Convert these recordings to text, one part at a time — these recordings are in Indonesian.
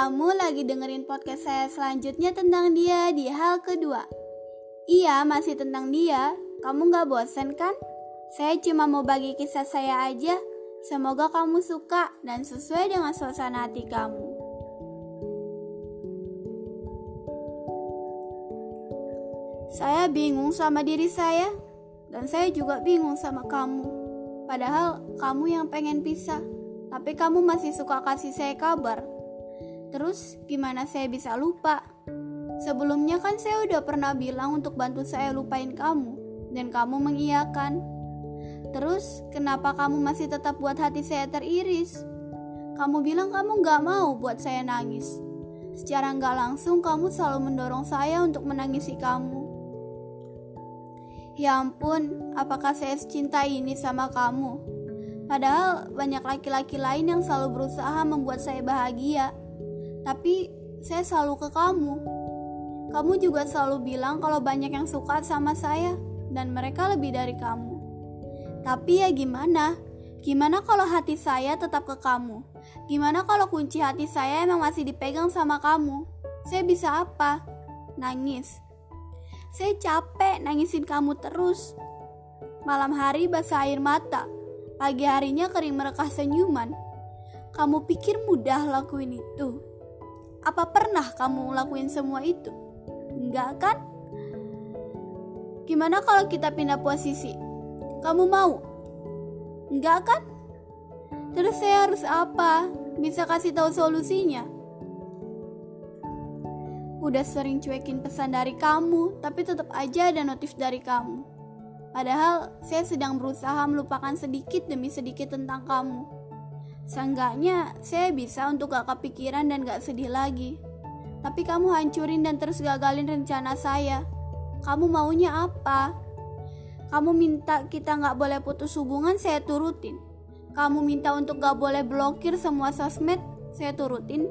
Kamu lagi dengerin podcast saya selanjutnya tentang dia di hal kedua. Iya, masih tentang dia. Kamu gak bosen kan? Saya cuma mau bagi kisah saya aja. Semoga kamu suka dan sesuai dengan suasana hati kamu. Saya bingung sama diri saya, dan saya juga bingung sama kamu. Padahal kamu yang pengen pisah, tapi kamu masih suka kasih saya kabar. Terus gimana saya bisa lupa? Sebelumnya kan saya udah pernah bilang untuk bantu saya lupain kamu, dan kamu mengiyakan. Terus kenapa kamu masih tetap buat hati saya teriris? Kamu bilang kamu gak mau buat saya nangis. Secara gak langsung kamu selalu mendorong saya untuk menangisi kamu. Ya ampun, apakah saya secinta ini sama kamu? Padahal banyak laki-laki lain yang selalu berusaha membuat saya bahagia. Tapi saya selalu ke kamu. Kamu juga selalu bilang kalau banyak yang suka sama saya dan mereka lebih dari kamu. Tapi ya gimana? Gimana kalau hati saya tetap ke kamu? Gimana kalau kunci hati saya emang masih dipegang sama kamu? Saya bisa apa? Nangis. Saya capek nangisin kamu terus. Malam hari basah air mata, pagi harinya kering merekah senyuman. Kamu pikir mudah lakuin itu? Apa pernah kamu ngelakuin semua itu? Enggak kan? Gimana kalau kita pindah posisi? Kamu mau? Enggak kan? Terus saya harus apa? Bisa kasih tahu solusinya? Udah sering cuekin pesan dari kamu, tapi tetap aja ada notif dari kamu. Padahal saya sedang berusaha melupakan sedikit demi sedikit tentang kamu. Seenggaknya saya bisa untuk gak kepikiran dan gak sedih lagi. Tapi kamu hancurin dan terus gagalin rencana saya. Kamu maunya apa? Kamu minta kita gak boleh putus hubungan, saya turutin. Kamu minta untuk gak boleh blokir semua sosmed, saya turutin.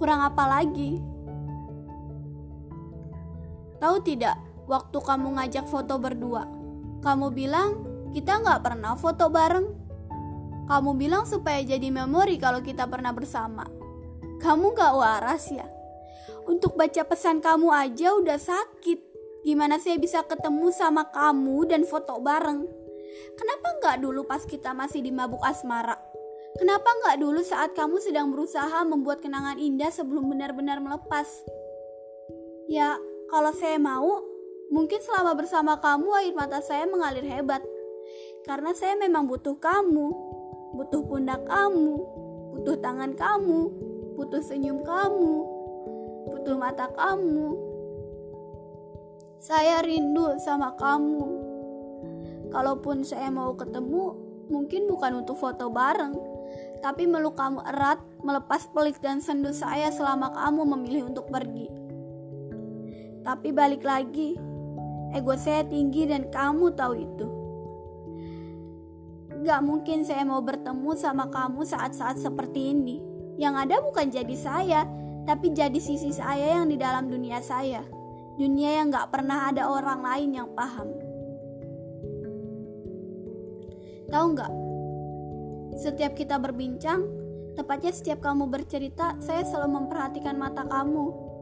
Kurang apa lagi? Tahu tidak, waktu kamu ngajak foto berdua, kamu bilang kita nggak pernah foto bareng. Kamu bilang supaya jadi memori kalau kita pernah bersama. Kamu nggak waras ya? Untuk baca pesan kamu aja udah sakit. Gimana saya bisa ketemu sama kamu dan foto bareng? Kenapa nggak dulu pas kita masih di mabuk asmara? Kenapa nggak dulu saat kamu sedang berusaha membuat kenangan indah sebelum benar-benar melepas? Ya, kalau saya mau, mungkin selama bersama kamu air mata saya mengalir hebat. Karena saya memang butuh kamu, butuh pundak kamu, butuh tangan kamu, butuh senyum kamu, butuh mata kamu. Saya rindu sama kamu. Kalaupun saya mau ketemu, mungkin bukan untuk foto bareng, tapi meluk kamu erat, melepas pelik dan sendu saya selama kamu memilih untuk pergi. Tapi balik lagi, ego saya tinggi dan kamu tahu itu. Gak mungkin saya mau bertemu sama kamu saat-saat seperti ini. Yang ada bukan jadi saya, tapi jadi sisi saya yang di dalam dunia saya. Dunia yang gak pernah ada orang lain yang paham. Tahu gak? Setiap kita berbincang, tepatnya setiap kamu bercerita, saya selalu memperhatikan mata kamu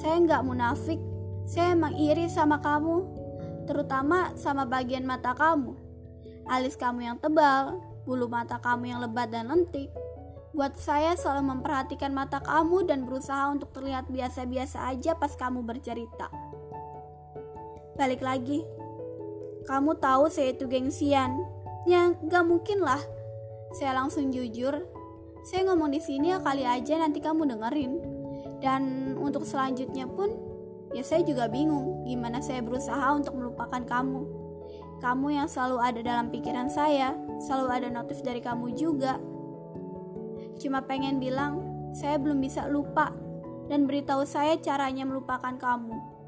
saya nggak munafik, saya emang iri sama kamu, terutama sama bagian mata kamu. Alis kamu yang tebal, bulu mata kamu yang lebat dan lentik. Buat saya selalu memperhatikan mata kamu dan berusaha untuk terlihat biasa-biasa aja pas kamu bercerita. Balik lagi, kamu tahu saya itu gengsian. Ya, gak mungkin lah. Saya langsung jujur, saya ngomong di sini ya kali aja nanti kamu dengerin. Dan untuk selanjutnya pun, ya saya juga bingung gimana saya berusaha untuk melupakan kamu. Kamu yang selalu ada dalam pikiran saya, selalu ada notif dari kamu juga. Cuma pengen bilang, saya belum bisa lupa dan beritahu saya caranya melupakan kamu.